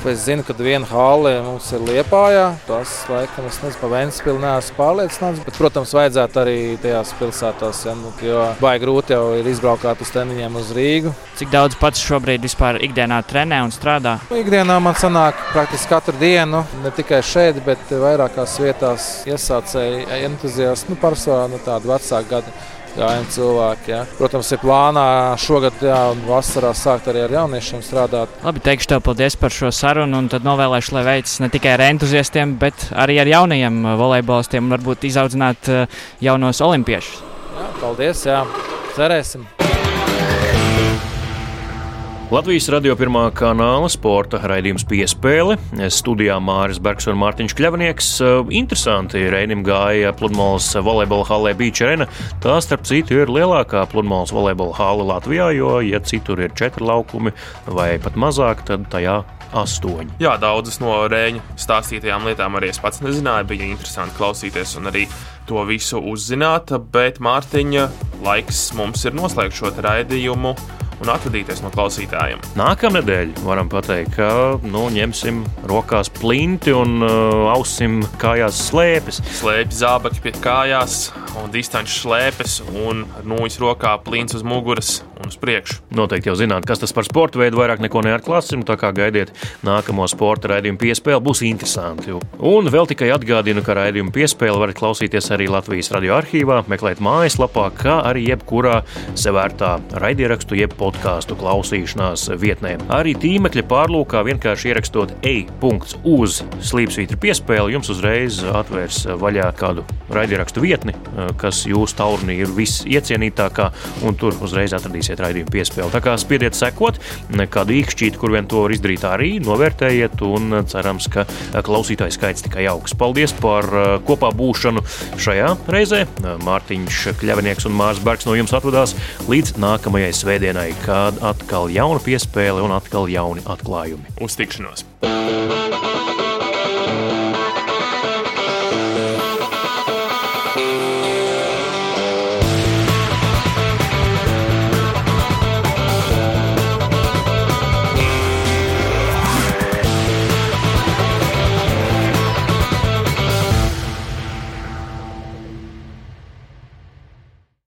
Es zinu, ka viena hale mums ir Liepājā. Tas, laikam, es nezinu, par Vēnspili neesmu pārliecināts. Bet, protams, vajadzētu arī tajās pilsētās, ja, nu, jo baigi grūti jau ir izbraukt uz treniņiem uz Rīgu. Cik daudz pats šobrīd vispār ikdienā trenē un strādā? Nu, ikdienā man sanāk praktiski katru dienu, ne tikai šeit, bet vairākās vietās iesācēji entuziasti, nu, pārsvarā nu, tādi vecāki gadi gājumi cilvēki. Ja. Protams, ir plānā šogad, jā, un vasarā sākt arī ar jauniešiem strādāt. Labi, teikšu tev paldies par šo sarunu, un tad novēlēšu, lai veicas ne tikai ar entuziastiem, bet arī ar jaunajiem volejbolistiem un varbūt izaudzināt eh, jaunos olimpiešus. Jā, paldies, jā. cerēsim! Latvijas radio pirmā kanāla sporta raidījums piespēle. Studijā Māris Bergs un Mārtiņš Kļavnieks. Interesanti, Reinim gāja pludmales volejbola halē Beach Arena. Tā, starp citu, ir lielākā pludmales volejbola hale Latvijā, jo, ja citur ir četri laukumi vai pat mazāk, tad tajā astoņi. Jā, daudzas no Rēņa stāstītajām lietām arī es pats nezināju. Bija interesanti klausīties un arī to visu uzzināt, bet Mārtiņa laiks mums ir noslēgt šo raidījumu un atvadīties no klausītājiem. Nākamnedēļ varam pateikt, ka nu, ņemsim rokās plinti un uh, ausim kājās slēpes. Slēpj zābaki pie kājās, un distanču slēpes, un nūjas rokā plints uz muguras uz priekšu. Noteikti jau zināt, kas tas par sporta veidu, vairāk neko neatklāsim, tā kā gaidiet nākamo sporta raidījumu piespēli, būs interesanti. Un vēl tikai atgādinu, ka raidījumu piespēli varat klausīties arī Latvijas radio arhīvā, meklēt mājaslapā, kā arī jebkurā sevērtā raidierakstu jeb podkāstu klausīšanās vietnē. Arī tīmekļa pārlūkā vienkārši ierakstot e-uz slīpsvītra piespēli, jums uzreiz atvērs vaļā kādu raidierakstu vietni, kas jūsu taurnī ir visiecienītākā, un tur uzreiz atradīsiet raidījumu piespēli. Tā kā spiediet sekot, kādu īkšķīti, kur vien to var izdarīt, arī novērtējiet, un cerams, ka klausītāju skaits tikai augs. Paldies par kopā būšanu šajā reizē. Mārtiņš Kļavinieks un Mārs Bergs no jums atvadās līdz nākamajai svētdienai kad atkal jauna piespēle un atkal jauni atklājumi. Uz tikšanos!